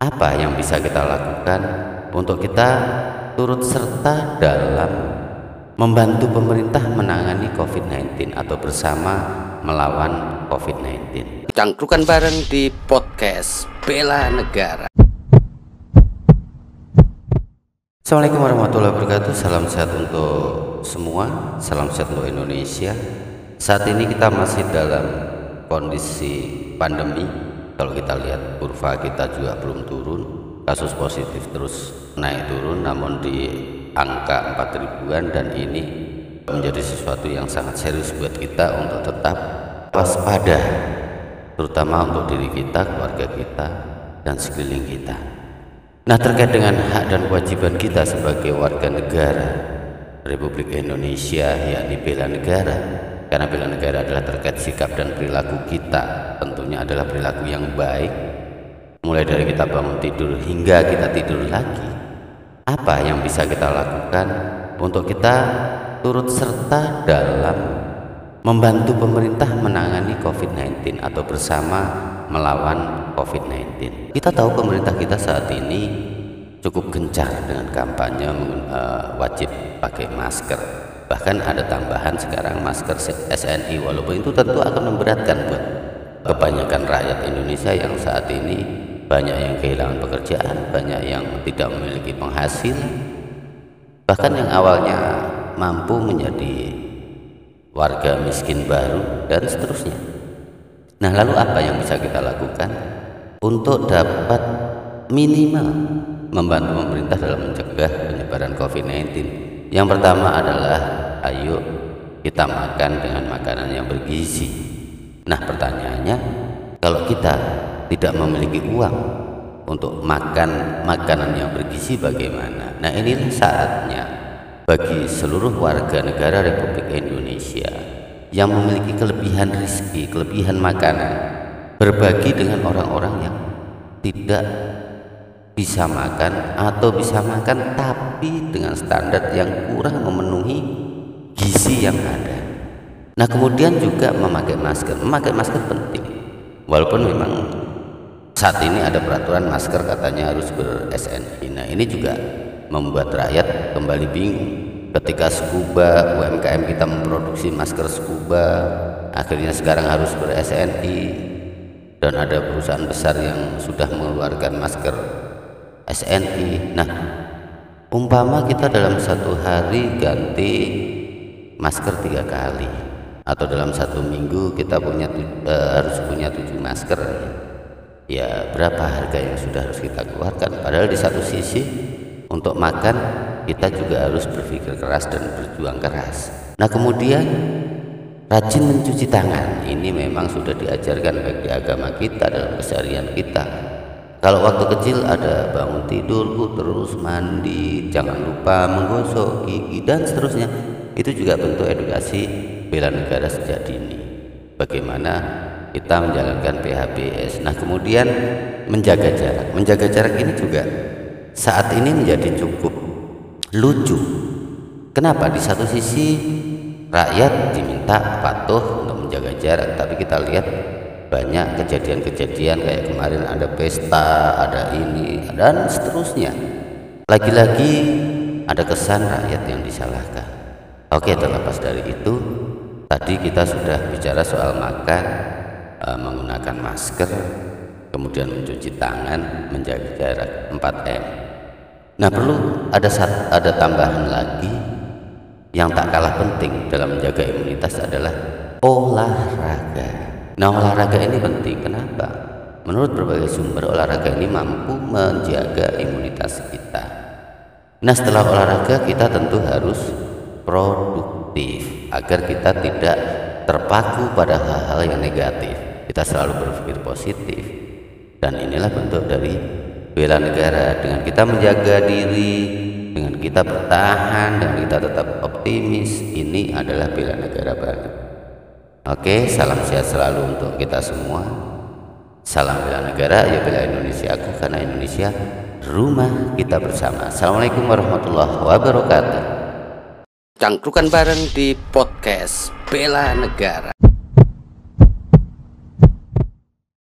apa yang bisa kita lakukan untuk kita turut serta dalam membantu pemerintah menangani COVID-19 atau bersama melawan COVID-19. Cangkrukan bareng di podcast Bela Negara. Assalamualaikum warahmatullahi wabarakatuh. Salam sehat untuk semua. Salam sehat untuk Indonesia. Saat ini kita masih dalam kondisi pandemi. Kalau kita lihat kurva kita juga belum turun. Kasus positif terus naik turun namun di angka 4 ribuan dan ini menjadi sesuatu yang sangat serius buat kita untuk tetap waspada terutama untuk diri kita, keluarga kita dan sekeliling kita. Nah, terkait dengan hak dan kewajiban kita sebagai warga negara Republik Indonesia yakni bela negara karena bela negara adalah terkait sikap dan perilaku kita tentunya adalah perilaku yang baik mulai dari kita bangun tidur hingga kita tidur lagi apa yang bisa kita lakukan untuk kita turut serta dalam membantu pemerintah menangani COVID-19 atau bersama melawan COVID-19. Kita tahu pemerintah kita saat ini cukup gencar dengan kampanye uh, wajib pakai masker. Bahkan ada tambahan sekarang masker SNI walaupun itu tentu akan memberatkan buat kebanyakan rakyat Indonesia yang saat ini banyak yang kehilangan pekerjaan, banyak yang tidak memiliki penghasilan, bahkan yang awalnya mampu menjadi warga miskin baru dan seterusnya. Nah, lalu apa yang bisa kita lakukan untuk dapat minimal membantu pemerintah dalam mencegah penyebaran COVID-19? Yang pertama adalah ayo kita makan dengan makanan yang bergizi. Nah, pertanyaannya, kalau kita tidak memiliki uang untuk makan makanan yang bergizi bagaimana. Nah, inilah saatnya bagi seluruh warga negara Republik Indonesia yang memiliki kelebihan rizki, kelebihan makanan, berbagi dengan orang-orang yang tidak bisa makan atau bisa makan tapi dengan standar yang kurang memenuhi gizi yang ada. Nah, kemudian juga memakai masker. Memakai masker penting. Walaupun memang saat ini ada peraturan masker katanya harus ber-SNI. Nah, ini juga membuat rakyat kembali bingung. Ketika scuba UMKM kita memproduksi masker scuba, akhirnya sekarang harus ber-SNI dan ada perusahaan besar yang sudah mengeluarkan masker SNI. Nah, umpama kita dalam satu hari ganti masker tiga kali. Atau dalam satu minggu kita punya uh, harus punya tujuh masker. Ya berapa harga yang sudah harus kita keluarkan? Padahal di satu sisi untuk makan kita juga harus berpikir keras dan berjuang keras. Nah kemudian rajin mencuci tangan. Ini memang sudah diajarkan bagi agama kita dalam keseharian kita. Kalau waktu kecil ada bangun tidurku terus mandi jangan lupa menggosok gigi dan seterusnya itu juga bentuk edukasi bela negara sejak dini bagaimana kita menjalankan PHBS. Nah, kemudian menjaga jarak. Menjaga jarak ini juga saat ini menjadi cukup lucu. Kenapa? Di satu sisi rakyat diminta patuh untuk menjaga jarak, tapi kita lihat banyak kejadian-kejadian kayak kemarin ada pesta, ada ini dan seterusnya. Lagi-lagi ada kesan rakyat yang disalahkan. Oke, terlepas dari itu, tadi kita sudah bicara soal makan, uh, menggunakan masker, kemudian mencuci tangan, menjaga jarak 4M. Nah, perlu ada ada tambahan lagi yang tak kalah penting dalam menjaga imunitas adalah olahraga. Nah, olahraga ini penting. Kenapa? Menurut berbagai sumber, olahraga ini mampu menjaga imunitas kita. Nah, setelah olahraga kita tentu harus produktif agar kita tidak terpaku pada hal-hal yang negatif. Kita selalu berpikir positif. Dan inilah bentuk dari bela negara. Dengan kita menjaga diri dengan kita bertahan dan kita tetap optimis ini adalah bela negara banget. Oke salam sehat selalu untuk kita semua. Salam bela negara ya bela Indonesia aku karena Indonesia rumah kita bersama. Assalamualaikum warahmatullahi wabarakatuh cangkrukan bareng di podcast bela negara